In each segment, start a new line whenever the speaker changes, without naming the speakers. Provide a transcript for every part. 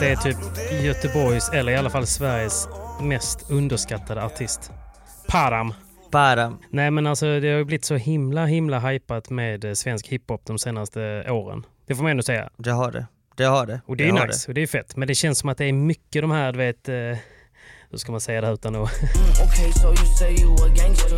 det är
typ Göteborgs, eller i alla fall Sveriges, mest underskattade artist. Param.
Bara.
Nej men alltså det har ju blivit så himla himla hypat med eh, svensk hiphop de senaste åren. Det får man ändå säga.
Det har det. Det har det.
Och det är ju
har
nice och det är fett. Men det känns som att det är mycket de här, du vet, eh, hur ska man säga det här utan att...
Gangster.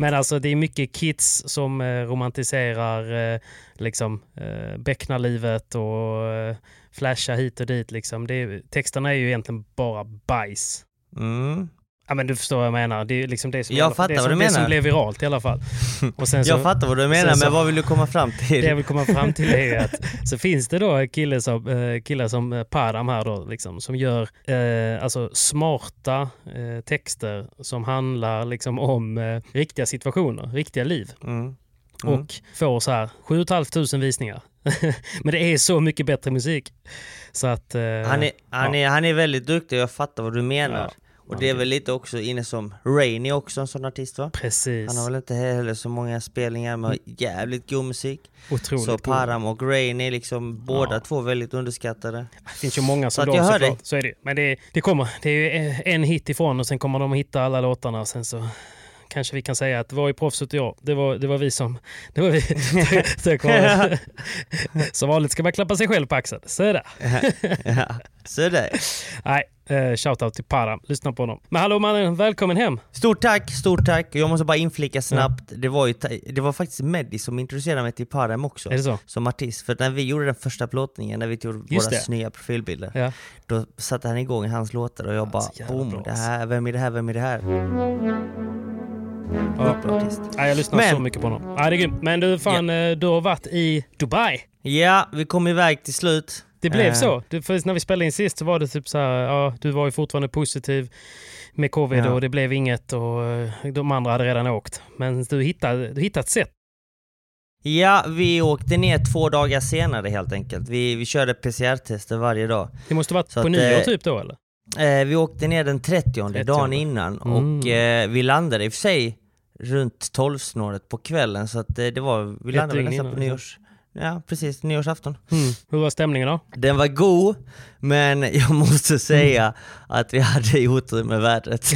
Men alltså det är mycket kids som eh, romantiserar liksom eh, becknarlivet och flashar hit och dit liksom. Det är, texterna är ju egentligen bara bajs.
Mm.
Ja men du förstår vad jag menar. Det är liksom det som,
Jag
alla-
fattar
det som,
vad du
det som
menar.
blev viralt i alla fall. Och sen så,
Jag fattar vad du menar,
så-
men vad vill du komma fram till?
Det jag vill komma fram till är att så finns det då killar som, eh, killar som eh, Param här då, liksom, som gör eh, alltså smarta eh, texter som handlar liksom om eh, riktiga situationer, riktiga liv.
Mm. Mm.
Och får så här 7 500 visningar. Men det är så mycket bättre musik. Så att... eh,
Han är, han,
ja.
är, han är väldigt duktig och jag fattar vad du menar.
Ja.
Och det är väl lite också inne som Rainy också en sån artist va?
Precis.
Han har väl inte heller så många spelningar med jävligt god musik.
Otroligt
så. Param och Rainy är liksom båda
Ja.
två väldigt underskattade.
Det finns ju många
Så
som
jag hör
såklart. Så är det Men det, det kommer. Det är en hit ifrån och sen kommer de hitta alla låtarna och sen så kanske vi kan säga att det var ju proffset och jag. Det var, det var vi som... Det var vi. det kom, som vanligt ska man klappa sig själv på axeln. Så är det.
ja, så det.
Nej, eh, shoutout till Param. Lyssna på honom. Men hallå mannen, välkommen hem.
Stort tack, stort tack. Jag måste bara inflika snabbt. Det, var ju, det var faktiskt Meddi som introducerade mig till Param också.
Är det så?
Som artist. För när vi gjorde den första plåtningen, när vi tog
Just
våra
det.
nya profilbilder.
Ja.
Då satte han igång hans låtar och jag bara
så jävla
boom,
bra,
det här, vem är det här, vem är det här?
Ja.
Artist.
Nej, jag lyssnar
Men-
så mycket på honom. Ja, det är grymt. Men du, fan, eh, du har varit i Dubai.
Ja, vi kom iväg till slut.
Det blev
Eh,
så. Det, för när vi spelade in sist så var det typ så här, ja, du var ju fortfarande positiv med covid
Ja.
och det blev inget och eh, de andra hade redan åkt. Men du hittade, du hittade ett sätt.
Ja, vi åkte ner två dagar senare helt enkelt. Vi, vi körde PCR-tester varje dag.
Det måste varit
Så
på
att,
nyår typ då eller?
Eh, vi åkte ner den 30,
30.
dagen innan
Mm.
och eh, vi landade i och för sig runt 12-snåret på kvällen så att eh, det var, vi landade väl nästan på
innan,
nyårs... Ja, precis, nyårsafton.
Mm. Hur var stämningen då?
Den var god, men jag måste säga att vi hade otur med vädret.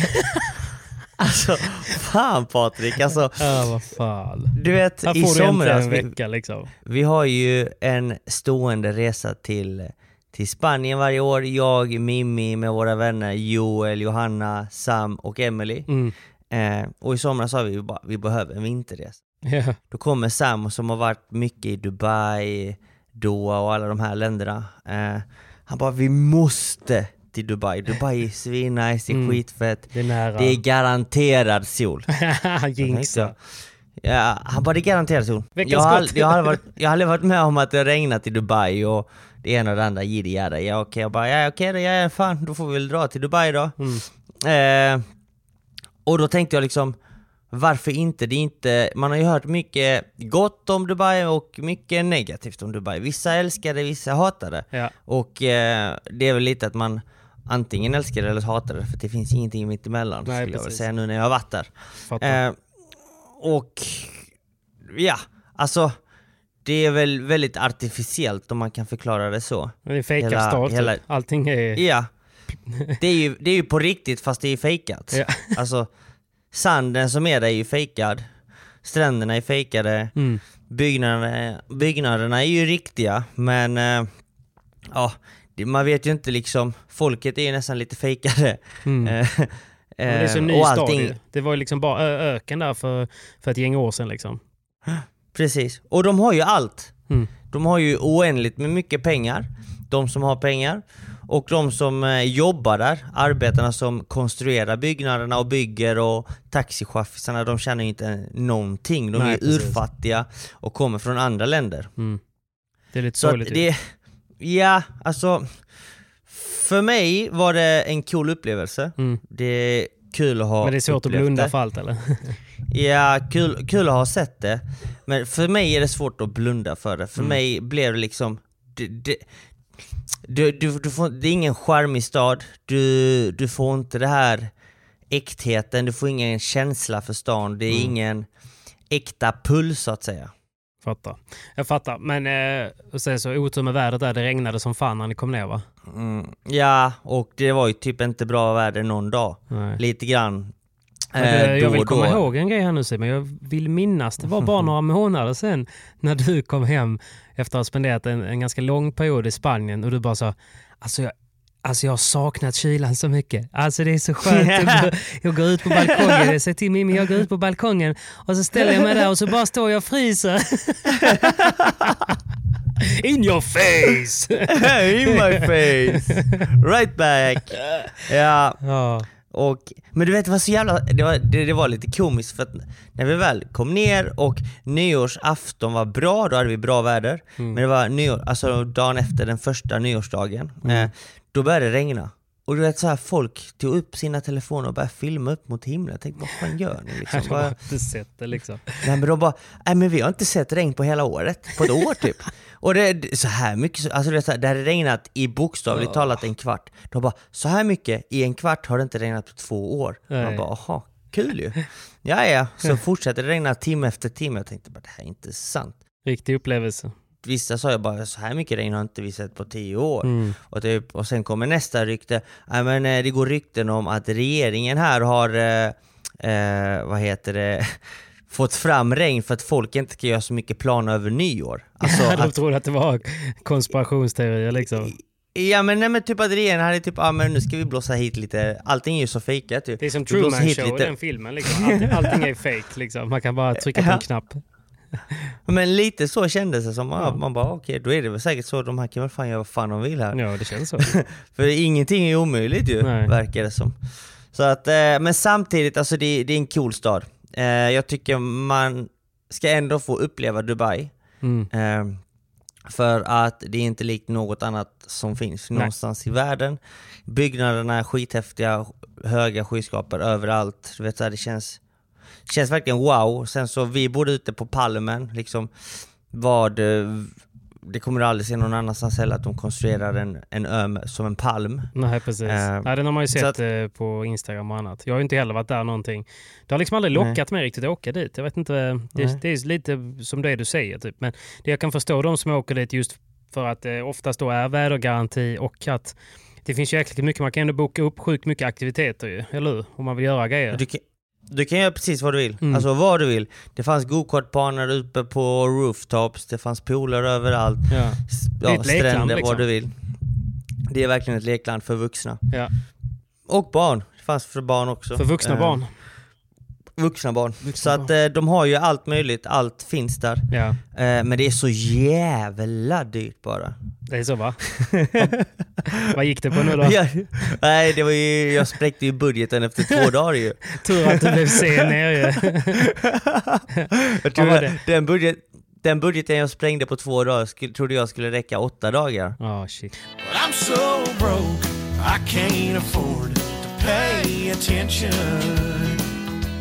alltså, fan Patrik, alltså
Ja, vad fan.
du vet
Här
i
får du inte
somras,
en
vi,
vecka liksom.
vi har ju en stående resa till, till Spanien varje år. Jag, Mimmi med våra vänner Joel, Johanna, Sam och Emily.
Mm.
Eh, och i somras sa vi bara vi behöver en vinterresa.
Ja.
Då kommer Sam som har varit mycket i Dubai, Doha och alla de här länderna. Eh, Han bara vi måste till Dubai. Dubai är svinnice, det är
Mm.
skitfett.
Det är.
Det är garanterad sol.
Jinxa.
Ja, han bara det är garanterad sol. Jag har, jag, har varit, jag har aldrig varit med om att det har regnat i Dubai och det ena och det andra, jiddi jada. Ja okej, jag bara ja okej då, ja fan då får vi väl dra till Dubai då.
Mm.
Eh, och då tänkte jag liksom, varför inte? Det inte? Man har ju hört mycket gott om Dubai och mycket negativt om Dubai. Vissa älskar det, vissa hatar det.
Ja.
Och eh, det är väl lite att man antingen älskar det eller hatar det, för det finns ingenting mitt emellan
Nej,
skulle jag
precis.
säga nu när jag har varit där. Eh, och ja, alltså det är väl väldigt artificiellt om man kan förklara det så.
Det är fejkad
hela- hela-
typ. Allting är...
Ja, det är ju, det är ju på riktigt fast det är fejkat.
Ja.
Alltså sanden som är där är ju fejkad, stränderna är fejkade,
Mm.
byggnaderna, byggnaderna är ju riktiga men eh, ja, man vet ju inte liksom, folket är ju nästan lite fejkade.
Mm.
Eh,
Men det är så
eh,
ny
och
stad
allting-
ju. Det var ju liksom bara öken där för, för ett gäng år sedan liksom.
Precis, och de har ju allt.
Mm.
De har ju oändligt med mycket pengar, de som har pengar. Och de som eh, jobbar där, arbetarna som konstruerar byggnaderna och bygger och taxichaufförerna, de tjänar ju inte någonting. De
Nej,
är
precis.
urfattiga och kommer från andra länder.
Mm. Det är lite
Så
sorgligt.
det, ja, alltså för mig var det en cool upplevelse.
Mm.
Det är kul att ha
Men det är svårt att blunda
det.
för allt eller?
Ja, kul, kul att ha sett det. Men för mig är det svårt att blunda för det. För
Mm.
mig blev det liksom... Det, det, du, du, du får, det är ingen charmig stad, du, du får inte det här äktheten, du får ingen känsla för stan, det är
Mm.
ingen äkta puls så att säga.
Fattar. Jag fattar. Men eh, sen så otur med vädret där. Det regnade som fan när ni kom ner va?
Mm, ja, och det var ju typ inte bra väder någon dag.
Nej.
Lite grann. Eh,
det, jag vill komma ihåg en grej här nu Simon. Jag vill minnas, det var bara några månader sedan när du kom hem efter att ha spenderat en, en ganska lång period i Spanien och du bara sa alltså jag, alltså jag har saknat kylan så mycket. Alltså det är så skönt. Jag, jag går ut på balkongen, jag säger till Mimmi jag går ut på balkongen och så ställer jag mig där och så bara står jag och fryser. In your face!
In my face! Right back! Ja,
ja.
och, men du vet det var så jävla, det var, det, det var lite komiskt för att när vi väl kom ner och nyårsafton var bra, då hade vi bra väder. Men det var nyår, alltså dagen efter den första nyårsdagen, eh, då började det regna. Och du vet så här, folk tog upp sina telefoner och började filma upp mot himlen. Jag tänkte vad fan gör ni liksom?
Jag har inte sett det liksom.
Nej men de bara, nej men vi har inte sett regn på hela året, på ett år typ. Och det är så här mycket, alltså det, det hade regnat i bokstavligt talat en kvart. De bara, så här mycket i en kvart har det inte regnat på två år. Man bara, aha, kul ju. Ja ja, så fortsätter det regna timme efter timme. Jag tänkte bara, det här är inte sant.
Riktig upplevelse.
Vissa sa jag bara, så här mycket regn har inte vi sett på tio år.
Mm.
Och, typ, och sen kommer nästa rykte, nej men eh, det går rykten om att regeringen här har, eh, eh, vad heter det, fått fram regn för att folk inte ska göra så mycket planer över nyår. Alltså,
de
att,
trodde att det var konspirationsteorier liksom.
ja men, nej, men typ att regeringen hade typ, ah, men nu ska vi blåsa hit lite, allting är ju så fejkat typ.
Det är som Truman Show,
lite-
den filmen. Liksom. Allting, allting är fake liksom. Man kan bara trycka på en
Ja.
knapp.
Men lite så kändes det som,
Ja.
man bara okej då är det väl säkert så, de här kan väl fan göra vad fan de vill här.
Ja, det känns så.
För ingenting är omöjligt ju,
Nej.
verkar det som. Så att, eh, men samtidigt, alltså det, det är en cool stad. Eh, jag tycker man ska ändå få uppleva Dubai.
Mm.
Eh, för att det är inte likt något annat som finns
Nej.
någonstans i världen. Byggnaderna är skithäftiga, höga skyskrapor överallt. Du vet, så här, det känns, känns verkligen wow. Sen så, vi bodde ute på Palmen, liksom vad eh, det kommer du aldrig se någon annanstans heller att de konstruerar en, en ö som en palm.
Nej, precis.
Eh,
Nej, den har man ju sett
att-
eh, på Instagram och annat. Jag har ju inte heller varit där någonting. Det har liksom aldrig
Nej.
lockat mig riktigt att åka dit. Jag vet inte,
Nej.
det, det är lite som det du säger typ. Men det jag kan förstå de som åker dit just för att det oftast då är vädergaranti och att det finns ju jäkligt mycket, man kan ändå boka upp sjukt mycket aktiviteter ju, eller hur? Om man vill göra grejer.
Du kan, du kan göra precis vad du vill.
Mm.
Alltså vad du vill. Det fanns gokartbanor uppe på rooftops, det fanns pooler överallt.
Ja.
Ja,
ett lekland,
stränder,
liksom.
vad du vill. Det är verkligen ett lekland för vuxna.
Ja.
Och barn. Det fanns för barn också.
För vuxna
Eh,
barn.
Vuxna barn. så
Vuxna
att eh, de har ju allt möjligt, allt finns där.
Ja,
Eh, men det är så jävla dyrt bara.
det är så va? vad, vad gick det på nu då?
Ja, nej, det var ju, jag spräckte ju budgeten efter två dagar ju.
Tur att du blev sen ner ju.
Jag tror
det?
Den, budget, den budgeten jag sprängde på två dagar skulle, trodde jag skulle räcka åtta dagar.
Ja, shit.
But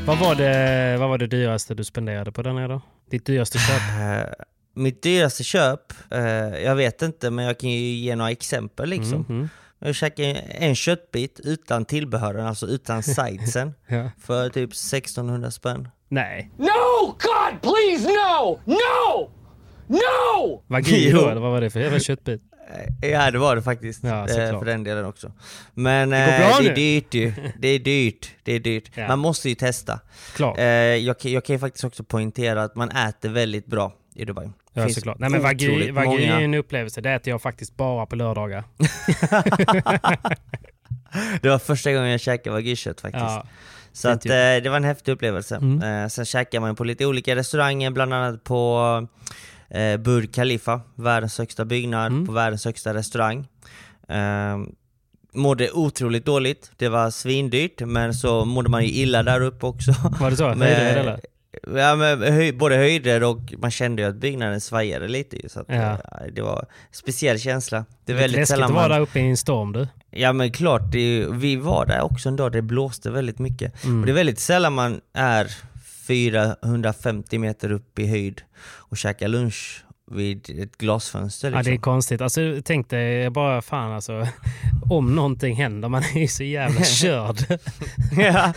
Vad var, det, vad var det dyraste du spenderade på den här då? Ditt dyraste köp?
Eh, mitt dyraste köp, eh, jag vet inte men jag kan ju ge några exempel liksom.
Mhm.
Jag käkade en köttbit utan tillbehören, alltså utan sidesen,
Ja.
för typ 1600 spänn.
Nej.
No! God, please, no! No! No!
Wagyu
Jo.
då, eller vad var det för jävla köttbit?
Eh, Ja det var det faktiskt,
Ja,
eh, för den delen också. Men
går
eh, det är dyrt ju. Det är dyrt, det är dyrt.
Ja.
Man måste ju testa.
Klart.
Jag, kan- jag kan ju faktiskt också poängtera att man äter väldigt bra i Dubai.
Ja,
Finns
såklart. Nej, men wagyu, wagyu är en upplevelse. Det äter jag faktiskt bara på lördagar.
Det var första gången jag käkade wagyukött faktiskt.
Ja.
Så att, det var en häftig upplevelse.
Mm.
Sen käkade man på lite olika restauranger, bland annat på eh, Burj Khalifa, världens högsta byggnad,
Mm.
på världens högsta restaurang. Eh, mådde otroligt dåligt, det var svindyrt, men så mådde man ju illa där uppe också.
Var det så?
Men-
Höjder eller?
Ja, men höj, både höjder och man kände ju att byggnaden svajade lite ju, så att,
Ja.
eh, det var en speciell känsla. Det är väldigt
läskigt
sällan
att vara
man...
där uppe i en storm du.
Ja men klart, det vi var där också en dag, det blåste väldigt mycket.
Mm.
Och det är väldigt sällan man är 450 meter upp i höjd och käkar lunch vid ett glasfönster
Ja,
liksom.
det är konstigt. Alltså, tänk dig bara fan alltså. Om någonting händer, man är ju så jävla körd.
ja.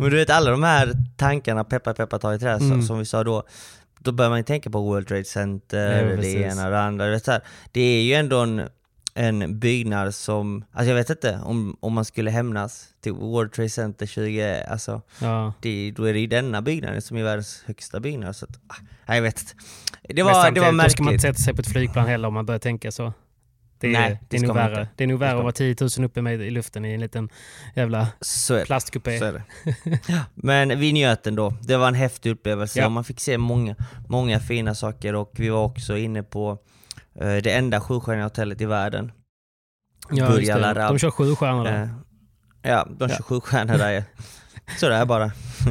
Men du vet alla de här tankarna, peppa peppa ta i trä,
Mm.
som vi sa då. Då börjar man ju tänka på World Trade Center,
Ja,
det ena och det andra. Det är ju ändå en, en byggnad som, alltså jag vet inte om, om man skulle hämnas till World Trade Center 20, alltså
Ja.
det, då är det ju denna byggnaden som är världens högsta byggnad. Så att, ah, jag vet inte. Det var, det var
Då ska man
märkligt.
inte sätta sig på ett flygplan heller om man börjar tänka så. Det är,
Nej, det
det är nog värre.
inte.
Det är nog värre att vara 10 000 uppe med i luften i en liten jävla
Så
plastkupé.
Så. Men vi njöt ändå. Det var en häftig upplevelse
Ja.
man fick se många, många fina saker och vi var också inne på det enda sjustjärniga hotellet i världen.
Ja,
Burj Al. Arab.
De kör sju stjärnor där.
Eh, ja, de
Ja.
27 stjärnor där. Sådär bara.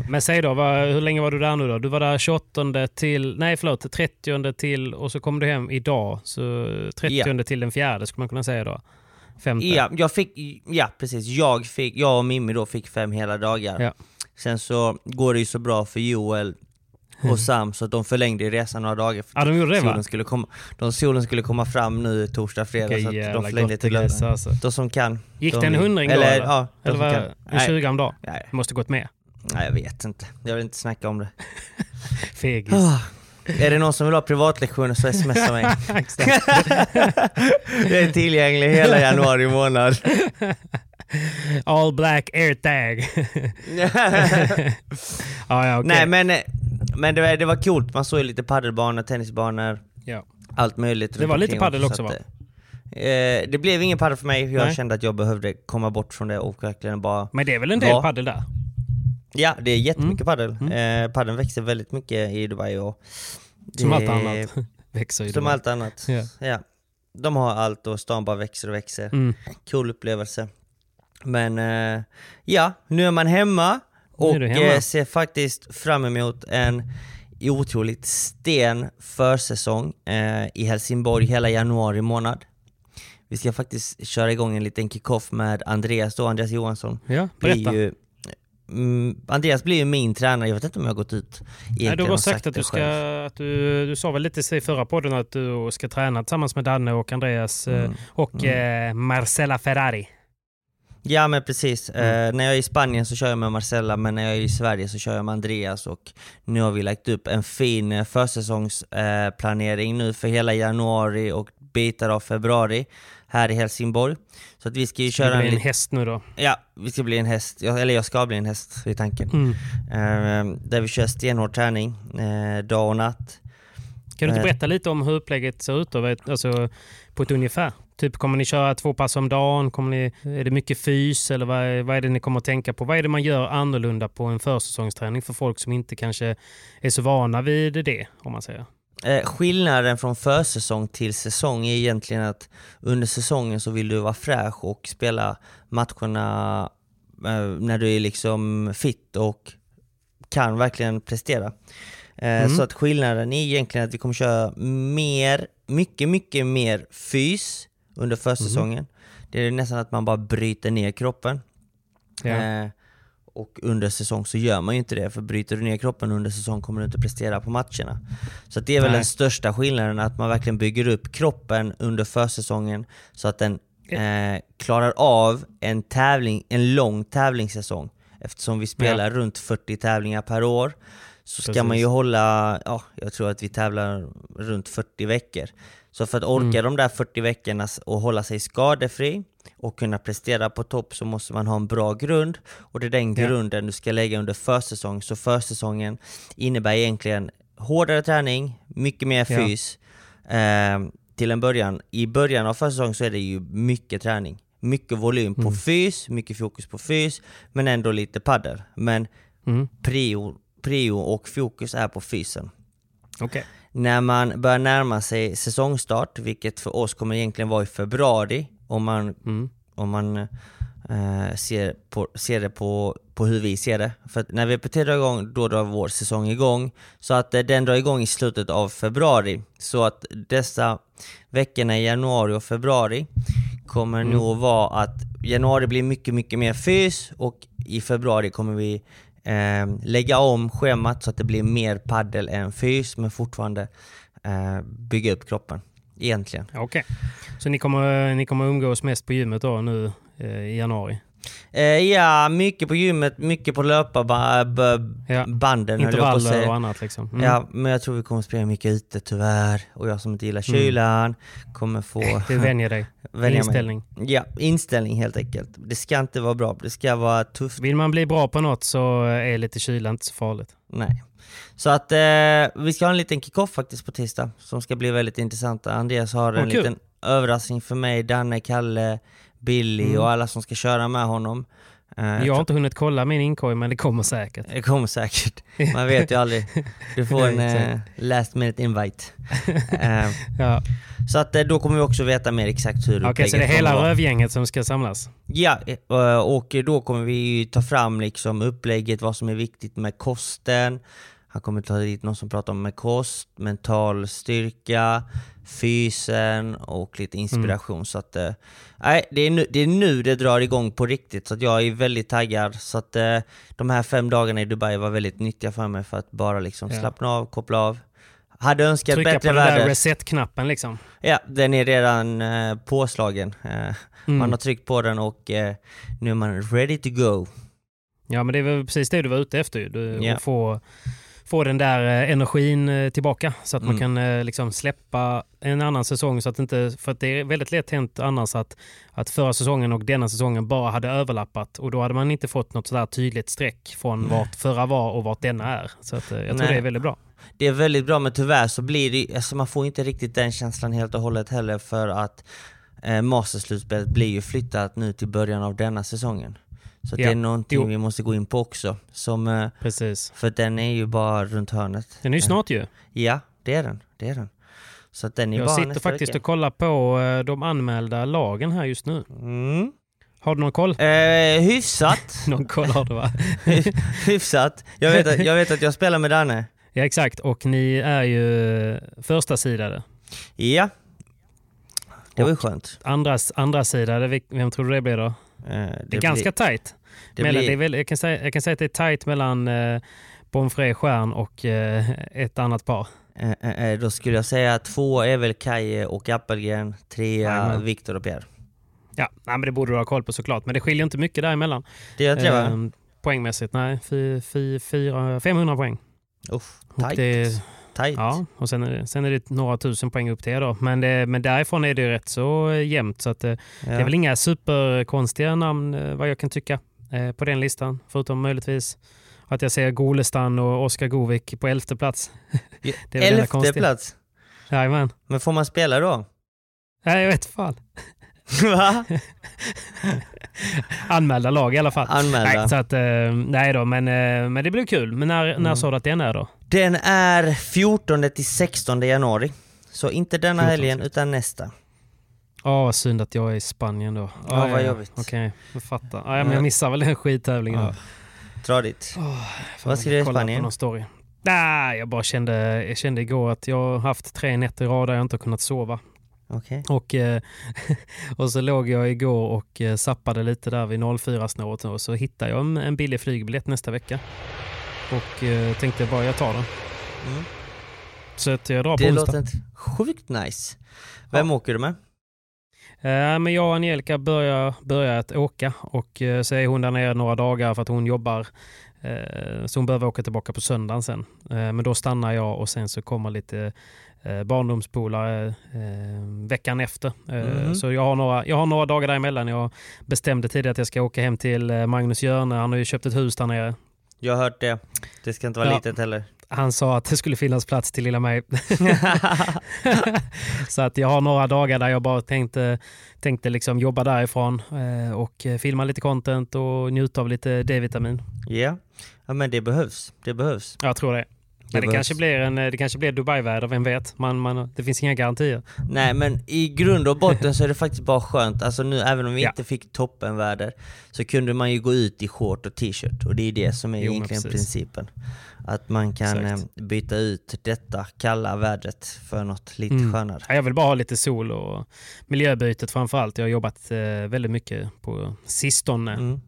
Men säg då, vad, hur länge var du där nu då? Du var där 28 till, nej förlåt, 30 till och så kom du hem idag. Så 30 till den fjärde skulle man kunna säga då. Femte.
Ja, jag fick, ja precis. Jag, fick, jag och Mimmi då fick fem hela dagar.
Ja.
Sen så går det ju så bra för Joel och Sam så att de förlängde resan några dagar. För
Ja, de gjorde det va?
solen, skulle komma, de, solen skulle komma fram nu torsdag, fredag
Vilka
så att de förlängde till
det
lördag.
alltså.
De som kan.
Gick
de
det en hundring då?
eller,
Eller,
Ja,
eller var
kan.
en 20 om dag?
nej,
Måste gått med.
nej, jag vet inte. Jag vill inte snacka om det.
Fegis.
Ah, är det någon som vill ha privatlektioner så smsa mig. Jag är tillgänglig hela januari månad.
All black airtag. ja, ja, okej.
Nej men, men det, var, det var coolt, man såg ju lite paddelbanor, tennisbanor,
Ja.
allt möjligt.
Det var lite paddel
så
också, va?
eh, det blev ingen paddel för mig, jag
Nej.
kände att jag behövde komma bort från det och verkligen bara
Men det är väl en del
Va?
paddel där?
Ja, det är jättemycket paddel.
Mm.
Eh, paddeln växer väldigt mycket i Dubai och
Som
det-
allt annat. Växer ju.
Som
då.
allt annat.
Ja.
Ja. De har allt och stan bara växer och växer.
Mm.
Cool upplevelse. Men eh, ja, nu är man hemma och eh, ser faktiskt fram emot en otroligt sten försäsong eh, i Helsingborg hela januari månad. Vi ska faktiskt köra igång en liten kick-off med Andreas då, Andreas Johansson.
Ja,
Blir
berätta.
ju, mm, Andreas blir ju min tränare, jag vet inte om jag har gått ut
Nej, du har
och
sagt att du ska,
själv.
att du, du sa väl lite i förra podden att du ska träna tillsammans med Danne och Andreas eh,
Mm.
och eh, Marcella Ferrari.
Ja men precis,
Mm.
eh, när jag är i Spanien så kör jag med Marcella men när jag är i Sverige så kör jag med Andreas och nu har vi lagt upp en fin eh, försäsongsplanering eh, planering nu för hela januari och bitar av februari här i Helsingborg. Så att vi ska ju
Ska
köra
bli en
lit-
häst nu då?
Ja, vi ska bli en häst, Ja, eller jag ska bli en häst i tanken.
Mm.
Eh, där vi kör stenhård träning, eh, dag och natt.
Kan du inte
Eh.
berätta lite om hur upplägget ser ut då? Alltså, på ett ungefär? Typ kommer ni köra två pass om dagen? Kommer ni, är det mycket fys eller vad är, vad är det ni kommer att tänka på? Vad är det man gör annorlunda på en försäsongsträning för folk som inte kanske är så vana vid det om man säger?
Eh, skillnaden från försäsong till säsong är egentligen att under säsongen så vill du vara fräsch och spela matcherna eh, när du är liksom fit och kan verkligen prestera. Eh,
Mm.
Så att skillnaden är egentligen att vi kommer köra mer, mycket, mycket mer fys under försäsongen. Det är nästan att man bara bryter ner kroppen.
Ja.
Eh, och under säsong så gör man ju inte det, för bryter du ner kroppen under säsong kommer du inte prestera på matcherna. Så det är väl
Nej.
den största skillnaden, att man verkligen bygger upp kroppen under försäsongen så att den eh, klarar av en tävling, en lång tävlingssäsong. Eftersom vi spelar runt 40 tävlingar per år så ska
Precis.
man ju hålla, ja, jag tror att vi tävlar runt 40 veckor. Så för att orka
Mm.
de där 40 veckorna och hålla sig skadefri och kunna prestera på topp så måste man ha en bra grund och det är den
Ja.
grunden du ska lägga under försäsong. Så försäsongen innebär egentligen hårdare träning, mycket mer
Ja.
fys. Eh, till en början, i början av försäsong så är det ju mycket träning. Mycket volym på
Mm.
fys, mycket fokus på fys, men ändå lite paddel. Men
Mm.
prio, prio och fokus är på fysen.
Okej.
När man börjar närma sig säsongstart, vilket för oss kommer egentligen vara i februari, om man,
Mm.
om man eh, ser, på, ser det på, på hur vi ser det. För när VPT drar igång, då drar vår säsong igång. Så att eh, den drar igång i slutet av februari. Så att dessa veckorna i januari och februari kommer
Mm.
nog vara att januari blir mycket, mycket mer fys och i februari kommer vi Ehm, lägga om schemat så att det blir mer paddel än fys men fortfarande eh, bygga upp kroppen. Egentligen.
Okej. Så ni kommer, ni kommer umgås mest på gymmet då nu eh, i januari?
Eh, ja, mycket på gymmet, mycket på löparbanden
Ja. Intervaller och annat liksom? Mm.
Ja, men jag tror vi kommer springa mycket ute tyvärr. Och jag som inte gillar kylan kommer få
Du vänjer dig?
vänja mig.
Inställning?
Ja, inställning helt enkelt. Det ska inte vara bra, det ska vara tufft.
Vill man bli bra på något så är lite kyla inte så farligt.
Nej. Så att eh, vi ska ha en liten kick-off faktiskt på tisdag som ska bli väldigt intressant. Andreas har
Åh,
en
kul.
liten överraskning för mig, Danne, Kalle, Billy
Mm.
och alla som ska köra med honom. Eh,
Jag har inte hunnit kolla min inkorg men det kommer säkert.
Det kommer säkert. Man vet ju aldrig. Du får en eh, last minute invite. Eh,
Ja.
så att eh, då kommer vi också veta mer exakt hur
Okej, så
upplägget
det är hela rövgänget som ska samlas?
Ja, eh, och då kommer vi ju ta fram liksom upplägget, vad som är viktigt med kosten. Han kommer ta dit någon som pratar om med kost, mental styrka, fysen och lite inspiration. Så att, eh, nej, det, är nu, det är nu det drar igång på riktigt, så jag är väldigt taggad. Så att eh, de här fem dagarna i Dubai var väldigt nyttiga för mig för att bara liksom
Ja.
slappna av, koppla av. Hade önskat
Trycka på
bättre
den där reset-knappen liksom?
Ja, den är redan eh, påslagen. Eh,
Mm.
Man har tryckt på den och eh, nu är man ready to go.
Ja, men det är väl precis det du var ute efter. Du,
Ja.
Att få, få den där eh, energin eh, tillbaka så att man
Mm.
kan eh, liksom släppa en annan säsong. Så att inte, för att det är väldigt lätt hänt annars att, att förra säsongen och denna säsongen bara hade överlappat och då hade man inte fått något sådär tydligt streck från
Nej.
vart förra var och vart denna är. Så att, jag tror
Nej.
det är väldigt bra.
Det är väldigt bra men tyvärr så blir det, alltså man får inte riktigt den känslan helt och hållet heller för att eh, Masterslutspelet blir ju flyttat nu till början av denna säsongen. Så
Ja.
det är någonting
Jo.
vi måste gå in på också. Som, eh,
Precis.
för den är ju bara runt hörnet.
Den är ju snart ju.
Ja, det är den. Det är den. Så att den är
Jag sitter faktiskt
vecka.
och kollar på eh, de anmälda lagen här just nu.
Mm.
Har du någon koll?
Eh, hyfsat.
Någon koll har du va?
hyfsat. Jag vet, att, jag vet att jag spelar med Danne.
Ja exakt, och ni är ju eh, första sidade.
Ja. Det var ju skönt.
Andra, andra sidade, vem tror du det blir då?
Eh,
Det är ganska tajt.
det
mellan,
blir-
det är väl, jag, kan säga, jag kan säga att det är tajt mellan eh, Bonfré Stjärn och eh, ett annat par.
Eh, eh, eh, då skulle jag säga att två är väl Kaje och Appelgren, trea. Viktor och Pierre.
Ja, nej, men det borde du ha koll på såklart. Men det skiljer inte mycket däremellan.
Det gör inte det va?
Ehm, poängmässigt, nej. Fy, fy, fyra, 500 poäng.
Uff, tajt. Tajt.
Ja, och sen är, det, sen är det några tusen poäng upp till er då. Men, det, men därifrån är det ju rätt så eh, jämnt. Så att, eh, Det är väl inga superkonstiga namn eh, vad jag kan tycka på den listan. Förutom möjligtvis att jag ser Golestan och Oskar Govik på elfte plats. det är
Elfte plats.
Jajamän.
Men får man spela då?
Nej, jag vet fan.
Va?
Anmälda lag i alla fall.
Anmälda.
Nej, så att, nej då, men, men det blir kul. Men när,
Mm.
när sa du att den är då?
Den är 14 till 16 januari. Så inte denna
14,
helgen utan nästa.
Ja, vad synd att jag är i Spanien då.
Ja, vad jobbigt.
Okej, jag fattar. Ja, men jag missar väl den skittävlingen.
Ja. Dit.
Får
Vad ska du göra i Spanien?
På story. Nej, jag bara kände, jag kände igår att jag har haft tre nätter i rad där jag inte har kunnat sova.
Okej.
Och, eh, och så låg jag igår och eh, zappade lite där vid 04-snåret och så hittade jag en, en billig flygbiljett nästa vecka. Och eh, tänkte bara jag tar den.
Mm.
Så att jag drar på
Det
onsdag.
låter inte sjukt nice. Vem åker du med?
Eh, men jag och Angelica börjar, börjar att åka och eh, så är hon där nere några dagar för att hon jobbar. Eh, så hon behöver åka tillbaka på söndagen sen. Eh, men då stannar jag och sen så kommer lite eh, barndomspolare eh, veckan efter. Eh,
Mhm.
Så jag har, några, jag har några dagar däremellan. Jag bestämde tidigare att jag ska åka hem till eh, Magnus Hjörne. Han har ju köpt ett hus där nere.
Jag har hört det. Det ska inte vara
Ja.
litet heller.
Han sa att det skulle finnas plats till lilla mig. så att jag har några dagar där jag bara tänkte, tänkte liksom jobba därifrån eh, och filma lite content och njuta av lite D-vitamin.
Ja. ja, men det behövs. Det behövs.
Jag tror det. Men det, kanske blir en, det kanske blir Dubai-väder, vem vet? Man, man, det finns inga garantier.
Nej men i grund och botten så är det faktiskt bara skönt, alltså nu även om vi
Ja.
inte fick toppenväder så kunde man ju gå ut i short och t-shirt och det är det som är
Jo,
egentligen principen. Att man kan
Exakt.
eh, byta ut detta kalla vädret för något lite
Mm.
skönare.
Ja, Jag vill bara ha lite sol och miljöbytet framför allt. Jag har jobbat eh, väldigt mycket på sistone.
Mm.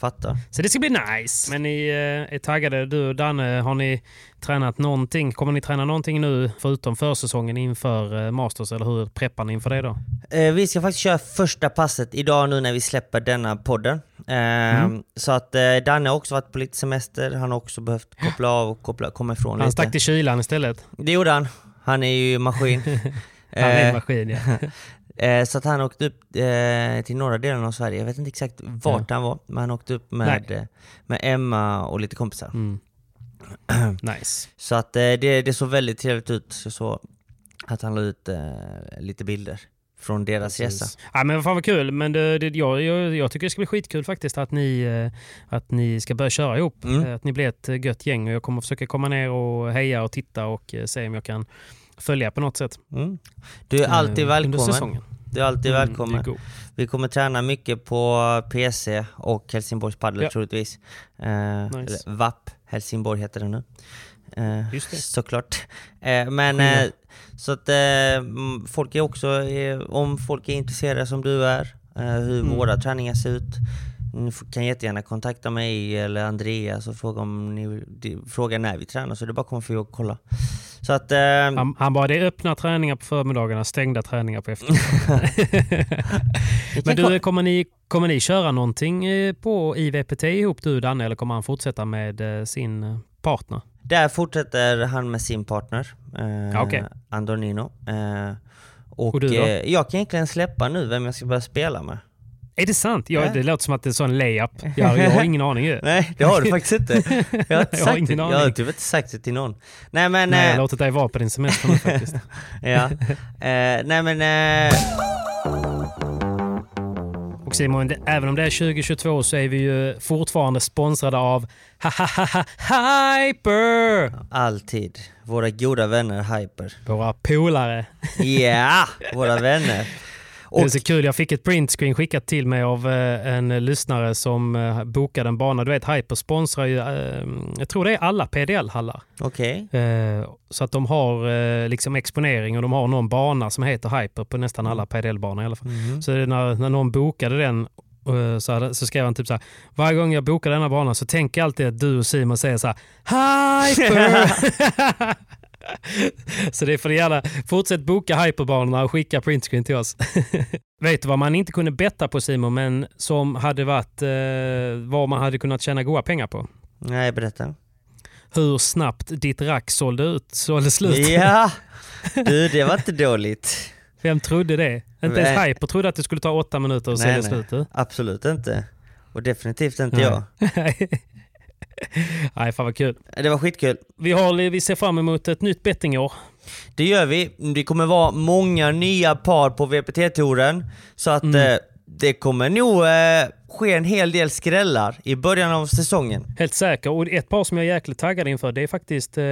Fattar.
Så det ska bli nice. Men ni eh, är taggade. Du och Danne, har ni tränat någonting? Kommer ni träna någonting nu förutom försäsongen inför eh, Masters? Eller hur preppar ni inför det då?
Eh, vi ska faktiskt köra första passet idag nu när vi släpper denna podden. Eh,
Mm.
Så att Danne har också varit på lite semester, han har också behövt koppla av och koppla, komma ifrån
Han
lite.
stack till kylan istället.
Det gjorde han. Han är ju maskin.
Han är en maskin ja.
Eh, så att han åkte upp eh, till norra delen av Sverige. Jag vet inte exakt vart han var, men han åkte upp med, eh, med Emma och lite kompisar.
Mm. nice.
Så att eh, det, det såg väldigt trevligt ut. Jag såg att han la ut eh, lite bilder från deras resa.
Ja, men fan vad kul. Men det, det, jag, jag, jag tycker det ska bli skitkul faktiskt att ni, eh, att ni ska börja köra ihop.
Mm.
Att ni blir ett gött gäng och jag kommer försöka komma ner och heja och titta och se om jag kan följa på något sätt.
Mm. Du är alltid
Eh,
välkommen. Du är alltid
Mm,
välkommen.
god.
Vi kommer träna mycket på PC och Helsingborgs Padel
Ja.
troligtvis. Eh,
Nice.
VAP, Helsingborg heter det nu. Eh,
Just det.
Såklart. Eh, men eh, så att mm, folk är också, om folk är intresserade som du är, hur
Mm.
våra träningar ser ut, ni kan jättegärna kontakta mig eller Andreas och fråga, om ni, fråga när vi tränar så det är bara att komma förbi och kolla. Så att... Eh,
Han, han bara, det är öppna träningar på förmiddagarna, stängda träningar på eftermiddagen. Men du, kommer ni, kommer ni köra någonting eh, på IVPT ihop du och Danne eller kommer han fortsätta med eh, sin eh, partner?
Där fortsätter han med sin partner, eh,
okej.
Andonino. Eh, och
Och du då?
eh, jag kan egentligen släppa nu vem jag ska börja spela med.
Är det sant? Ja,
Ja.
Det låter som att det är en sån layup. Jag, jag har ingen aning ju.
Nej, det har du faktiskt inte. Jag har, inte
Jag har ingen
det. Jag har
aning.
typ inte sagt det till någon. Nej men...
Nej, jag har
eh,
låtit dig vara på din semester nu faktiskt.
ja. Eh, nej men... Eh,
Och Simon, även om det är 2022 så är vi ju fortfarande sponsrade av Hyper!
alltid. Våra goda vänner Hyper.
Våra polare.
Ja, våra vänner.
Det är
Och,
så kul, jag fick ett printscreen skickat till mig av eh, en lyssnare som eh, bokade en bana. Du vet, Hyper sponsrar ju, eh, jag tror det är alla PDL-hallar.
okej.
Eh, så att de har liksom exponering och de har någon bana som heter Hyper på nästan alla PDL-banor i alla fall.
Mhm.
Så när, när någon bokade den så, så skrev han typ så här, varje gång jag bokar denna banan så tänker jag alltid att du och Simon säger så här, Hyper! så det får ni gärna, fortsätt boka hyperbanorna och skicka printscreen till oss. Vet du vad man inte kunde betta på Simon, men som hade varit eh, vad man hade kunnat tjäna goda pengar på?
Nej, berätta.
Hur snabbt ditt rack sålde ut, sålde slut.
Ja! Du, det var inte dåligt.
Vem trodde det? Inte ens. Hyper trodde att det skulle ta åtta minuter att sälja
nej.
slut. du.
Absolut inte. Och definitivt inte
Nej.
jag.
Nej, fan vad kul.
Det var skitkul.
Vi, har, vi ser fram emot ett nytt bettingår.
Det gör vi. Det kommer vara många nya par på VPT-touren. Så att eh, det kommer nog eh, ske en hel del skrällar i början av säsongen.
Helt säker. Och ett par som jag är jäkligt taggad inför det är faktiskt eh,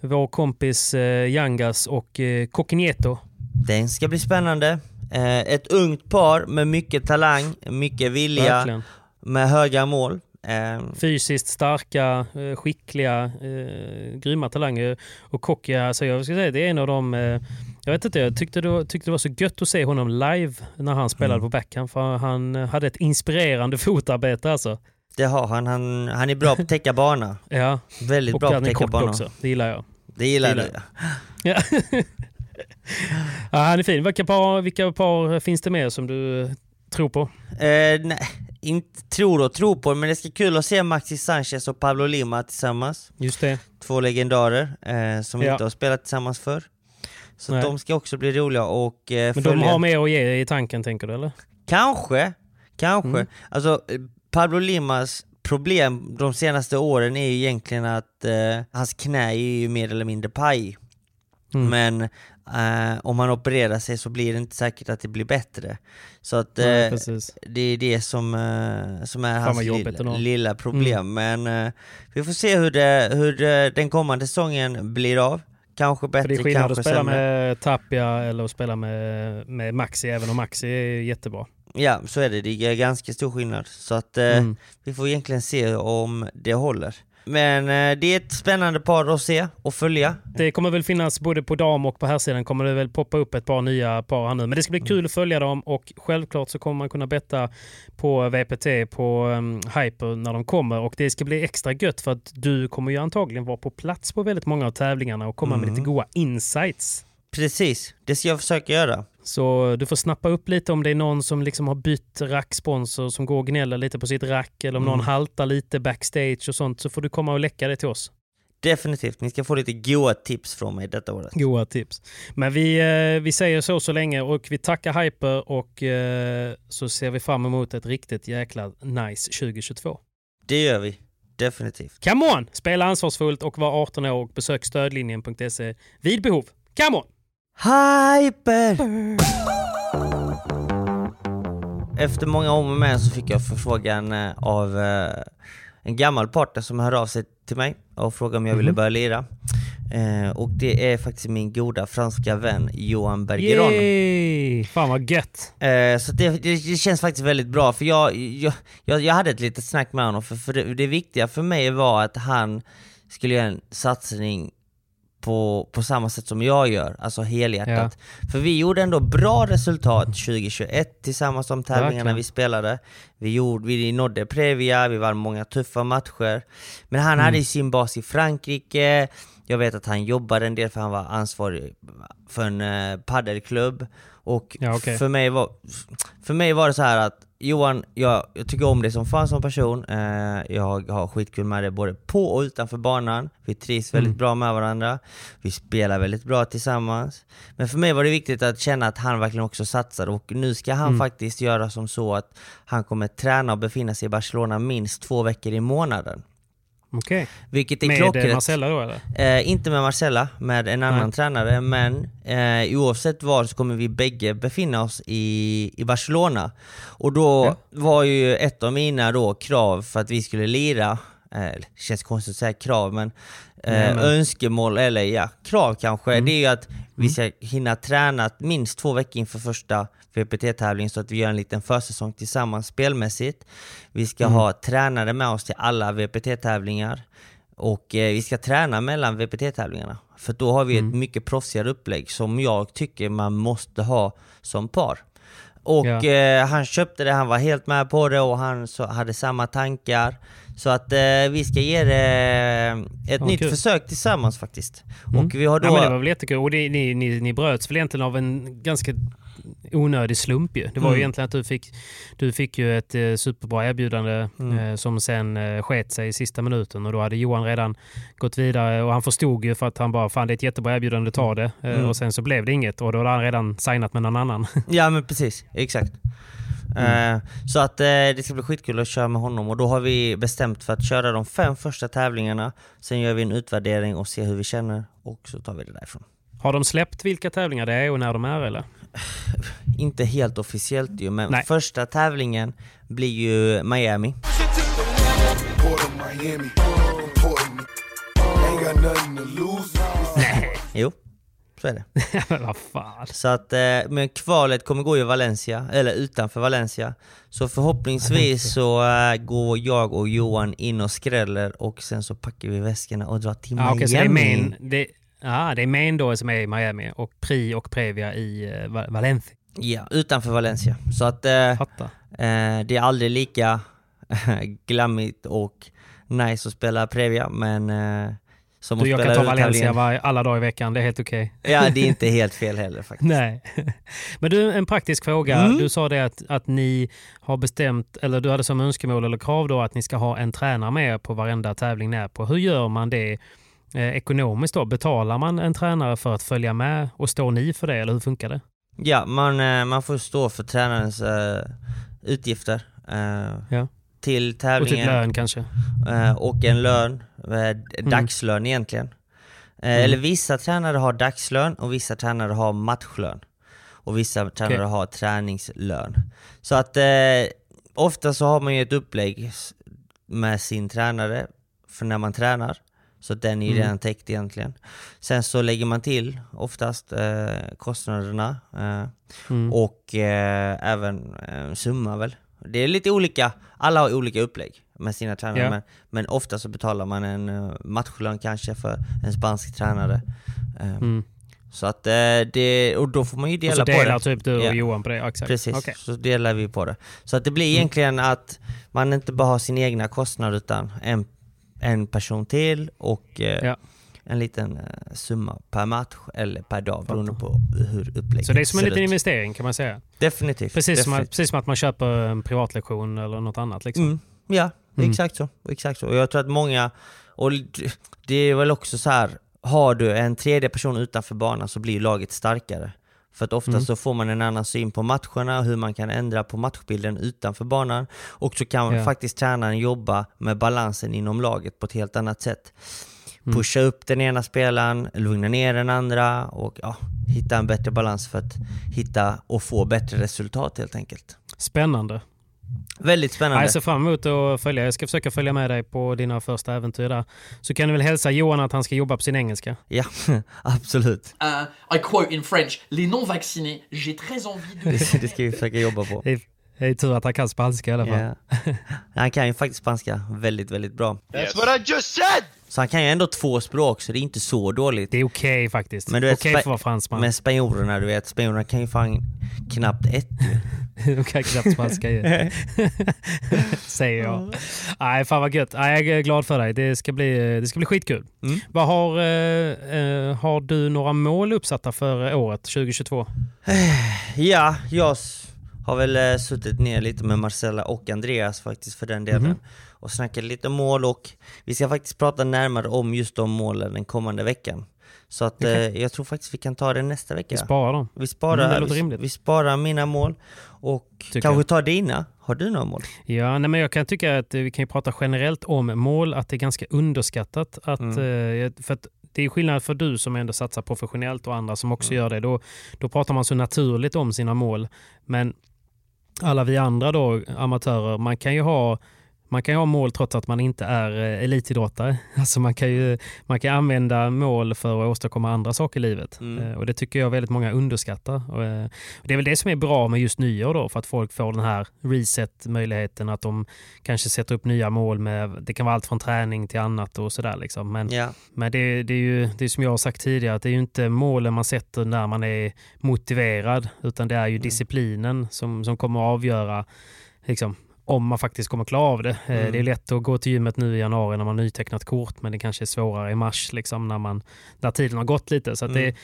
vår kompis eh, Yangas och eh, Coquinieto.
Den ska bli spännande. Eh, ett ungt par med mycket talang, mycket vilja,
Verkligen.
med höga mål. Eh,
Fysiskt starka, eh, skickliga, eh, grymma talanger. Och Kocki, alltså jag ska säga, det är en av de... Eh, jag vet inte, jag tyckte det, var, tyckte det var så gött att se honom live när han spelade på backhand. För han eh, hade ett inspirerande fotarbete alltså.
det har han. han. Han är bra på att täcka bana.
Ja,
Väldigt
och
bra på att täcka bana.
också. Det gillar jag.
Det gillar
Gillar
du.
Ja. ja, han är fin. Vilka par, vilka par finns det mer som du tror på?
Eh, nej, inte tror och tror på men det ska kul att se Maxi Sanchez och Pablo Lima tillsammans.
Just det.
Två legendarer eh, som
Ja.
inte har spelat tillsammans förr. Så
Nej.
de ska också bli roliga och eh,
Men de har mer att ge i tanken tänker du eller?
Kanske, kanske.
Mm.
Alltså eh, Pablo Limas problem de senaste åren är ju egentligen att eh, hans knä är ju mer eller mindre paj.
Mm.
Men eh, om han opererar sig så blir det inte säkert att det blir bättre. Så att eh,
Nej, precis.
det är det som, eh, som är hans lilla,
ändå. Mm.
lilla problem. Men eh, vi får se hur, det, hur eh, den kommande säsongen blir av. Kanske
För det
bättre,
är skillnad
kanske
att spela
sämre.
med Tapia eller att spela med, med Maxi, även om Maxi är jättebra.
Ja, så är det. Det är ganska stor skillnad. Så att eh,
Mm.
vi får egentligen se om det håller. Men eh, det är ett spännande par att se och följa.
Det kommer väl finnas både på dam och på här sidan kommer det väl poppa upp ett par nya par här nu. Men det ska bli kul att följa dem och självklart så kommer man kunna betta på VPT på um, Hyper när de kommer och det ska bli extra gött för att du kommer ju antagligen vara på plats på väldigt många av tävlingarna och komma med lite goda insights.
Precis, det ska jag försöka göra.
Så du får snappa upp lite om det är någon som liksom har bytt racksponsor som går och gnäller lite på sitt rack eller om någon haltar lite backstage och sånt så får du komma och läcka det till oss.
Definitivt, ni ska få lite goa tips från mig detta året.
Goa tips. Men vi, eh, vi säger så så länge och vi tackar Hyper och eh, så ser vi fram emot ett riktigt jäkla nice 2022.
Det gör vi, definitivt.
Come on! Spela ansvarsfullt och var 18 år och besök stödlinjen.se vid behov. Come on!
Hyper! Efter många om och men så fick jag förfrågan eh, av eh, en gammal partner som hörde av sig till mig och frågade om jag ville börja lira. Eh, och det är faktiskt min goda franska vän Johan Bergeron.
Yay! Fan vad gött!
Eh, så det, det, det känns faktiskt väldigt bra, för jag, jag, jag, jag hade ett litet snack med honom, för, för det, det viktiga för mig var att han skulle göra en satsning på, på samma sätt som jag gör, alltså helhjärtat. För vi gjorde ändå bra resultat 2021 tillsammans de tävlingarna
Verkligen.
vi spelade. Vi, gjorde, vi nådde Previa, vi vann många tuffa matcher. Men han
Mm.
hade ju sin bas i Frankrike, jag vet att han jobbade en del för han var ansvarig för en eh, paddelklubb. Och
Ja, okej.
för, mig var, för mig var det så här att Johan, jag, jag tycker om dig som fan som person. Eh, jag har skitkul med dig både på och utanför banan. Vi trivs väldigt
Mm.
bra med varandra. Vi spelar väldigt bra tillsammans. Men för mig var det viktigt att känna att han verkligen också satsar och nu ska han
Mm.
faktiskt göra som så att han kommer träna och befinna sig i Barcelona minst två veckor i månaden.
Okej.
Vilket är
Med
klockrent.
eh, Marcella då eller?
Eh, inte med Marcella, med en annan
Nej.
tränare, men eh, oavsett vad så kommer vi bägge befinna oss i, i Barcelona. Och då
Ja.
var ju ett av mina då krav för att vi skulle lira, eh, det känns konstigt att säga krav, men, eh,
Nej, men-
önskemål, eller ja, krav kanske,
Mm.
det är ju att vi ska hinna träna minst två veckor inför första VPT-tävling så att vi gör en liten försäsong tillsammans spelmässigt. Vi ska
Mm.
ha tränare med oss till alla VPT-tävlingar. Och eh, vi ska träna mellan VPT-tävlingarna. För då har vi
Mm.
ett mycket proffsigare upplägg som jag tycker man måste ha som par. Och
Ja.
eh, han köpte det, han var helt med på det och han så, hade samma tankar. Så att eh, vi ska ge det ett
Ja,
nytt
kul.
försök tillsammans faktiskt.
Mm.
Och vi har då...
Ja, det var väl jättekul. Och det, ni, ni, ni bröts väl egentligen av en ganska onödig slump ju. Det var ju
Mm.
egentligen att du fick, du fick ju ett eh, superbra erbjudande
Mm.
eh, som sen eh, sket sig i sista minuten och då hade Johan redan gått vidare och han förstod ju för att han bara fan det är ett jättebra erbjudande, ta det. Eh,
Mm.
Och sen så blev det inget och då hade han redan signat med någon annan.
Ja men precis, exakt. Eh, så att eh, det ska bli skitkul att köra med honom och då har vi bestämt för att köra de fem första tävlingarna. Sen gör vi en utvärdering och ser hur vi känner och så tar vi det därifrån.
Har de släppt vilka tävlingar det är och när de är eller?
Inte helt officiellt ju, men
Nej.
första tävlingen blir ju Miami.
Lose.
Jo, så är det.
Men vad fan.
Så att, eh, men kvalet kommer gå i Valencia, eller utanför Valencia. Så förhoppningsvis så eh, går jag och Johan in och skräller och sen så packar vi väskorna och drar till
Ja,
Miami.
okej, så det är main, det, ja, det är main då som är i Miami och Pri och Previa i uh, Va- Valencia.
Ja, utanför Valencia. Så att eh, det är aldrig lika glammigt och nice att spela Previa, men eh, som
Du, jag kan ta Valencia var, alla dagar i veckan, det är helt okej.
Ja, det är inte helt fel heller faktiskt.
Nej. Men du, en praktisk fråga.
Mm.
Du sa det att, att ni har bestämt, eller du hade som önskemål eller krav då att ni ska ha en tränare med på varenda tävling ni är på. Hur gör man det eh, ekonomiskt då? Betalar man en tränare för att följa med och står ni för det eller hur funkar det?
Ja, man, eh, man får stå för tränarens eh, utgifter eh,
Ja.
till
Och typ
tävlingen.
lön kanske?
Eh, och en lön, eh, dagslön egentligen. Eh, Eller vissa tränare har dagslön och vissa tränare har matchlön. Och vissa tränare
Okej.
har träningslön. Så att eh, ofta så har man ju ett upplägg med sin tränare för när man tränar. Så den är ju
Mm.
redan täckt egentligen. Sen så lägger man till oftast eh, kostnaderna eh,
Mm.
och eh, även eh, summa väl. Det är lite olika, alla har olika upplägg med sina tränare
Ja.
men, men ofta så betalar man en uh, matchlön kanske för en spansk tränare. Eh,
Mm.
Så att eh, det, och då får man ju
Och
dela
så
på
delar
det.
typ du och
Ja.
Johan på det? Exakt.
Precis,
Okej.
så delar vi på det. Så att det blir
Mm.
egentligen att man inte bara har sin egna kostnad utan en, en person till och eh,
Ja.
en liten eh, summa per match eller per dag beroende på hur upplägget
Så det är som en
ser
liten
ut.
investering kan man säga?
Definitivt.
Precis som, att,
definitivt.
precis som att man köper en privatlektion eller något annat liksom?
Mm, ja,
Mm.
exakt så. Exakt så. Och jag tror att många, och det är väl också så här, har du en tredje person utanför banan så blir laget starkare. För att ofta
Mm.
så får man en annan syn på matcherna, hur man kan ändra på matchbilden utanför banan. Och så kan
Ja.
faktiskt tränaren jobba med balansen inom laget på ett helt annat sätt.
Mm.
Pusha upp den ena spelaren, lugna ner den andra och ja, hitta en bättre balans för att hitta och få bättre resultat helt enkelt.
Spännande.
Väldigt spännande.
jag ser fram emot att följa. Jag ska försöka följa med dig på dina första äventyr där. Så kan du väl hälsa Johan att han ska jobba på sin engelska?
Ja, absolut.
Uh, I quote in French Les non-vaccinés, j'ai très envie de.
Det, det ska vi försöka jobba på.
Det är, tur att han kan spanska i alla fall.
Ja. Han kan ju faktiskt spanska väldigt, väldigt bra.
That's what I just said!
Så han kan ju ändå två språk, så det är inte så dåligt.
Det är okej faktiskt.
Men du vet,
okej
spa-
för att vara fransman.
Med spanjorerna, du vet, spanjorerna kan ju fan knappt ett.
De kan knappt spanska ju. Säger jag. Nej, fan vad gött. Nej, jag är glad för dig. Det ska bli, det ska bli skitkul.
Mm.
Vad har, eh, eh, har du några mål uppsatta för året 2022?
Ja, jag har väl eh, suttit ner lite med Marcella och Andreas faktiskt för den delen.
Mhm.
Och snackat lite mål och vi ska faktiskt prata närmare om just de målen den kommande veckan. Så att
Okej.
eh, jag tror faktiskt vi kan ta det nästa vecka.
Vi sparar dem.
Vi sparar,
Mm,
vi, vi sparar mina mål och
Tycker
kanske
jag.
tar dina. Har du några mål?
Ja, nej, men jag kan tycka att eh, vi kan ju prata generellt om mål, att det är ganska underskattat. Att,
Mm.
eh, för att det är skillnad för du som ändå satsar professionellt och andra som också
Mm.
gör det. Då, då pratar man så naturligt om sina mål. Men alla vi andra då, amatörer, man kan ju ha man kan ju ha mål trots att man inte är eh, elitidrottare. Alltså man kan ju man kan använda mål för att åstadkomma andra saker i livet.
Mm.
Eh, Och Det tycker jag väldigt många underskattar. Och, eh, och det är väl det som är bra med just nyår då, för att folk får den här reset-möjligheten att de kanske sätter upp nya mål med, det kan vara allt från träning till annat och sådär liksom. Men,
Ja.
men det, det är ju det är som jag har sagt tidigare, att det är ju inte målen man sätter när man är motiverad, utan det är ju disciplinen som, som kommer att avgöra liksom, om man faktiskt kommer klara av det. Eh,
Mm.
Det är lätt att gå till gymmet nu i januari när man nytecknat kort, men det kanske är svårare i mars liksom, när, man, när tiden har gått lite. Så
Mm.
det,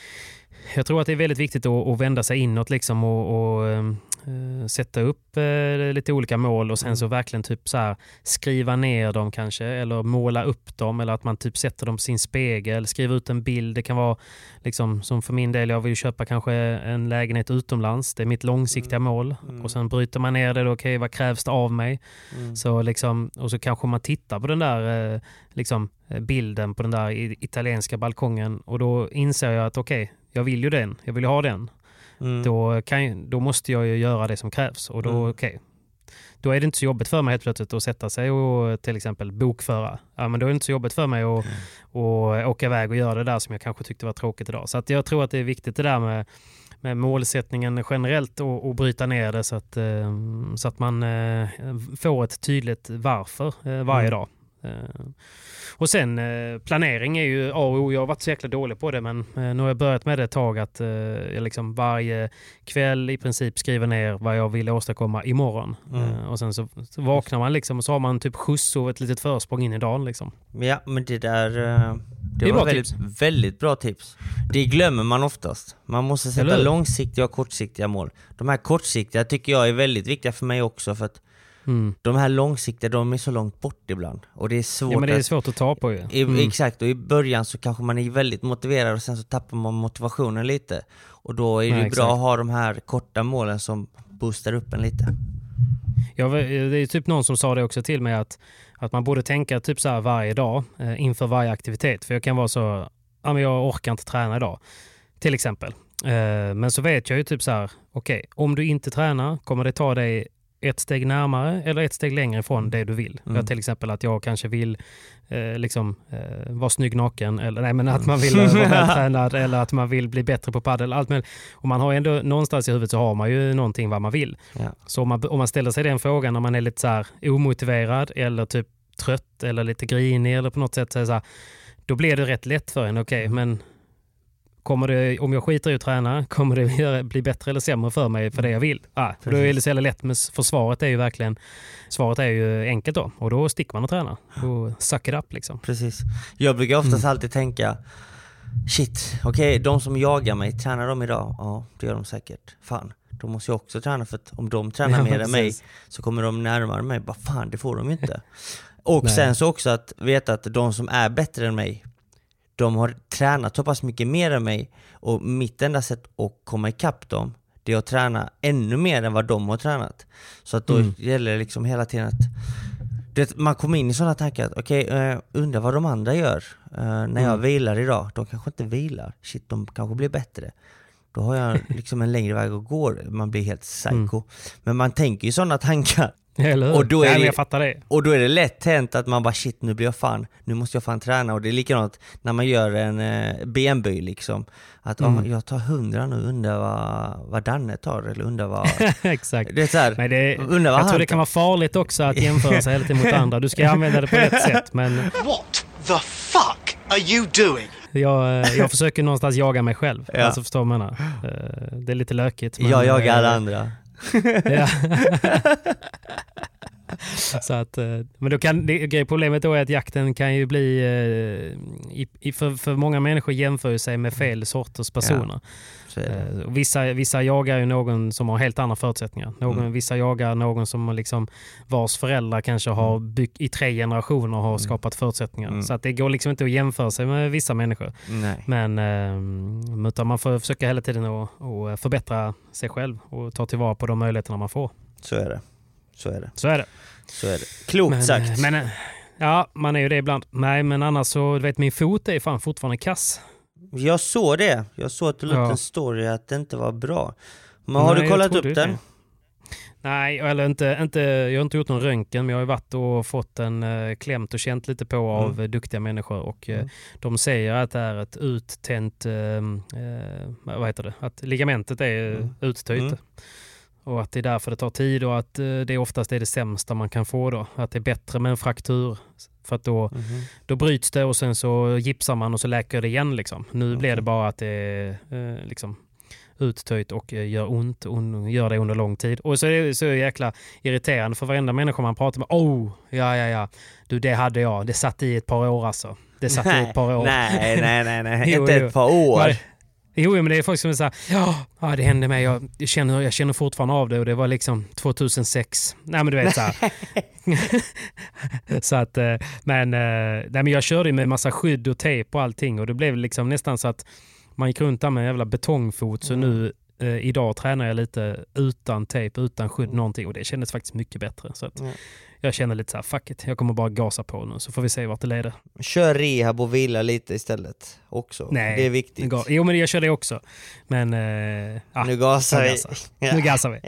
jag tror att det är väldigt viktigt att, vända sig inåt liksom och, och eh, sätta upp eh, lite olika mål och sen så verkligen typ så här skriva ner dem kanske eller måla upp dem eller att man typ sätter dem på sin spegel, skriver ut en bild. Det kan vara liksom som för min del, jag vill köpa kanske en lägenhet utomlands. Det är mitt långsiktiga mål och sen bryter man ner det. Okej, okay, vad krävs det av mig? Så liksom, och så kanske man tittar på den där eh, liksom, bilden på den där italienska balkongen och då inser jag att okej, jag vill ju den. Jag vill ha den.
Mm.
Då, kan, då måste jag ju göra det som krävs. Och då,
Mm.
okej. Då är det inte så jobbigt för mig helt plötsligt att sätta sig och till exempel bokföra. Ja, men då är det inte så jobbigt för mig att, att åka iväg och göra det där som jag kanske tyckte var tråkigt idag. Så att jag tror att det är viktigt det där med, med målsättningen generellt och, och bryta ner det så att, eh, så att man eh, får ett tydligt varför eh, varje
Mm.
dag. Eh, Och sen eh, planering är ju A och O. Jag har varit så jäkla dålig på det men eh, nu har jag börjat med det ett tag att jag liksom varje kväll i princip skriver ner vad jag vill åstadkomma imorgon.
Mm.
Och sen så, så vaknar man liksom och så har man typ skjuts och ett litet försprång in i dagen. Liksom.
Ja, men det där... Det,
Det är
var
bra
väldigt, väldigt bra tips. Det glömmer man oftast. Man måste sätta långsiktiga och kortsiktiga mål. De här kortsiktiga tycker jag är väldigt viktiga för mig också för att
Mm.
de här långsiktiga, de är så långt bort ibland. Och det är svårt
Ja, men det är
att...
svårt att ta på ju.
I,
Mm.
Exakt, och i början så kanske man är väldigt motiverad och sen så tappar man motivationen lite. Och då är det
Nej,
bra
exakt.
att ha de här korta målen som boostar upp en lite.
Ja, det är typ någon som sa det också till mig att, att man borde tänka typ så här varje dag eh, inför varje aktivitet. För jag kan vara så, ja men jag orkar inte träna idag. Till exempel. Eh, men så vet jag ju typ så här, okej, om du inte tränar kommer det ta dig ett steg närmare eller ett steg längre ifrån det du vill.
Mm.
Ja, till exempel att jag kanske vill eh, liksom, eh, vara snygg naken eller nej, men att man vill vara vältränad eller att man vill bli bättre på padel. Allt möjligt. Och man har ändå någonstans i huvudet så har man ju någonting vad man vill.
Ja.
Så om man, om man ställer sig den frågan när man är lite så här omotiverad eller typ trött eller lite grinig eller på något sätt så är det så här, då blir det rätt lätt för en. Okej, men kommer det, om jag skiter i att träna, kommer det bli bättre eller sämre för mig för det jag vill? Ah, då är det så jävla lätt, men för svaret är ju verkligen svaret är ju enkelt då. Och då sticker man och tränar och suck it up liksom.
Precis. Jag brukar oftast alltid tänka Shit, okej de som jagar mig, tränar de idag? Ja, det gör de säkert. Fan, då måste jag också träna för att om de tränar
Ja,
mer än mig
precis.
så kommer de närmare mig. Bara fan, det får de ju inte. Och
Nej.
sen så också att veta att de som är bättre än mig, de har tränat så pass mycket mer än mig och mitt enda sätt att komma ikapp dem, det är att träna ännu mer än vad de har tränat. Så att då
Mm.
gäller det liksom hela tiden att det, man kommer in i sådana tankar att okej, eh, undrar vad de andra gör eh, när jag
Mm.
vilar idag. De kanske inte vilar. Shit, de kanske blir bättre. Då har jag liksom en längre väg att gå. Man blir helt psycho. Men man tänker ju sådana tankar.
Eller hur?
Och då är
Nej,
det-
jag fattar det.
Och då är det lätt hänt att man bara shit, nu blir jag fan, nu måste jag fan träna. Och det är likadant när man gör en eh, benböj liksom. Att
Mm.
"Ah, jag tar hundra nu, undrar vad, vad Danne tar eller undrar vad...
Exakt.
Det är så här,
Men det,
undrar vad
jag tror det kan vara farligt också att jämföra sig hela tiden mot andra. Du ska använda det på rätt sätt. Men
What the fuck are you doing?
jag, eh, jag försöker någonstans jaga mig själv.
Ja.
Alltså förstår du vad jag menar? Eh, Det är lite lökigt. men,
jag jagar alla
eh,
andra.
Ja. Så att, eh, men då kan, det, problemet då är att jakten kan ju bli, eh, i, i, för, för många människor jämför sig med fel sorters personer.
Så det.
Eh, och Vissa, vissa jagar ju någon som har helt andra förutsättningar. Någon,
Mm.
Vissa jagar någon som liksom, vars föräldrar kanske har byggt, i tre generationer har skapat förutsättningar.
Mm.
Så att det går liksom inte att jämföra sig med vissa människor.
Nej.
Men eh, utan man får försöka hela tiden att, att förbättra sig själv och ta tillvara på de möjligheterna man får.
Så är det. Så är det.
Så är det.
Så är det. Klokt
Men,
sagt.
Men, eh, ja, man är ju det ibland. Nej, men annars så, du vet min fot är fan fortfarande kass.
Jag såg det. Jag såg att du la
Ja.
en story att det inte var bra. Men har
Nej,
du
jag
kollat upp den?
det. Nej, eller inte, inte, jag har inte gjort någon röntgen, men jag har varit och fått en eh, klämt och känt lite på av
Mm.
eh, duktiga människor. Och eh,
Mm.
de säger att det är ett uttänt, eh, vad heter det, att ligamentet är
Mm.
uttöjt.
Mm.
Och att det är därför det tar tid och att eh, det oftast är det sämsta man kan få då. Att det är bättre med en fraktur. För att då,
Mhm.
då bryts det och sen så gipsar man och så läker det igen. Liksom. Nu blir det bara att det är eh, liksom, uttöjt och eh, gör ont och gör det under lång tid. Och så är det så är det jäkla irriterande för varenda människa man pratar med. Oh, ja, ja, ja. Du, det hade jag. Det satt i ett par år alltså. Det satt i ett par år.
Nej, nej, nej, nej.
Jo,
inte
jo.
ett par år.
Var- Jo, men det är folk som är såhär, ja, ja det hände mig, jag, känner, jag känner fortfarande av det och det var liksom 2006. Nej men du vet såhär. så att, eh, men, eh, nej, men jag körde ju med massa skydd och tejp och allting och det blev liksom nästan så att man gick runt där med en jävla betongfot så nu eh, idag tränar jag lite utan tejp, utan skydd, någonting och det kändes faktiskt mycket bättre. Så att,
Mm.
Jag känner lite så här, fuck it, jag kommer bara gasa på nu så får vi se vart det leder.
Kör rehab och vila lite istället också.
Nej,
det är viktigt.
Jo men jag kör det också. Men... Eh, ja,
Nu gasar vi.
gasar.
Ja.
Nu gasar vi.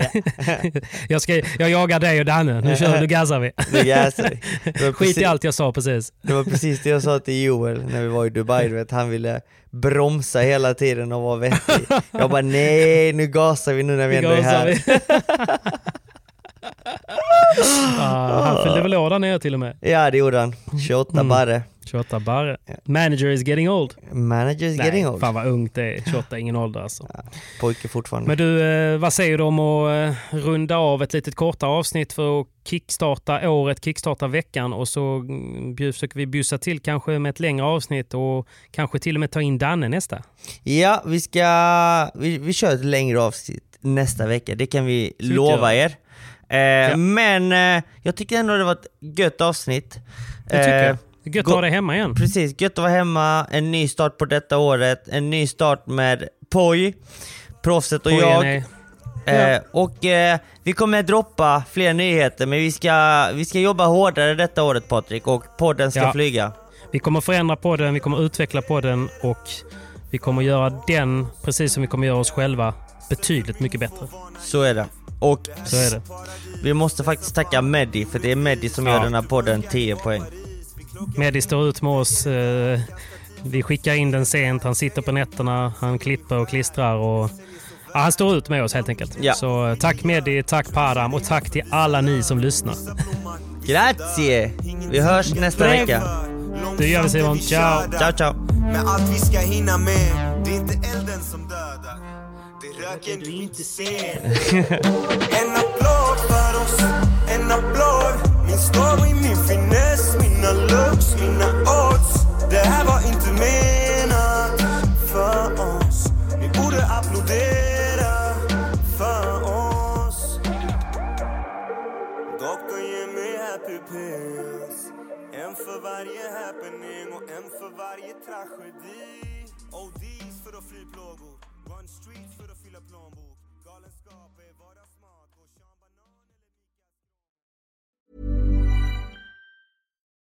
jag, ska, jag jagar dig och Danne, nu, kör, nu gasar vi.
Nu gasar vi.
Skit
precis-
i allt jag sa precis.
Det var precis det jag sa till Joel när vi var i Dubai, du vet, han ville bromsa hela tiden och vara vettig. Jag bara nej, nu gasar vi nu när vi ändå är här.
Ah, han fyllde väl år där nere till och med.
Ja det gjorde han, 28
Mm.
barre.
28 barre. Manager is getting old.
Manager is
Nej,
getting old.
fan vad ungt det är. 28 är ingen ålder alltså.
Pojke fortfarande.
Men du, eh, vad säger du om att eh, runda av ett litet kortare avsnitt för att kickstarta året, kickstarta veckan och så mm, försöker vi bjussa till kanske med ett längre avsnitt och kanske till och med ta in Danne nästa.
Ja, vi ska, vi, vi kör ett längre avsnitt nästa vecka, det kan vi lova er. Eh, Men eh, jag tycker ändå det var ett gött avsnitt.
Det tycker
Eh,
jag. Gött att ha dig hemma igen.
Precis, gött att vara hemma, en ny start på detta året, en ny start med Poj, proffset och
Pojen
jag. Eh, och eh, vi kommer droppa fler nyheter, men vi ska, vi ska jobba hårdare detta året Patrik, och podden ska
Ja.
flyga.
Vi kommer förändra podden, vi kommer utveckla podden och vi kommer göra den, precis som vi kommer göra oss själva, betydligt mycket bättre.
Så är det. Och
Så är det.
vi måste faktiskt tacka Medi, för det är Medi som gör
Ja.
den här podden 10 poäng.
Medi står ut med oss. eh, Vi skickar in den sent, han sitter på nätterna, han klipper och klistrar och ja, han står ut med oss helt enkelt.
Ja.
Så eh, tack Medi, tack Param och tack till alla ni som lyssnar.
Grazie! Vi hörs nästa vecka.
Det gör vi Simon. Ciao!
Ciao ciao!
Med allt vi ska hinna med Det är inte elden som dödar röken du inte ser En applåd för oss, en applåd. Min story, min finess, mina looks, mina odds. Det här var inte menat för oss. Ni borde applådera för oss. Doktorn ger mig happy pills. En för varje happening och en för varje tragedi. ODs för att fly plågor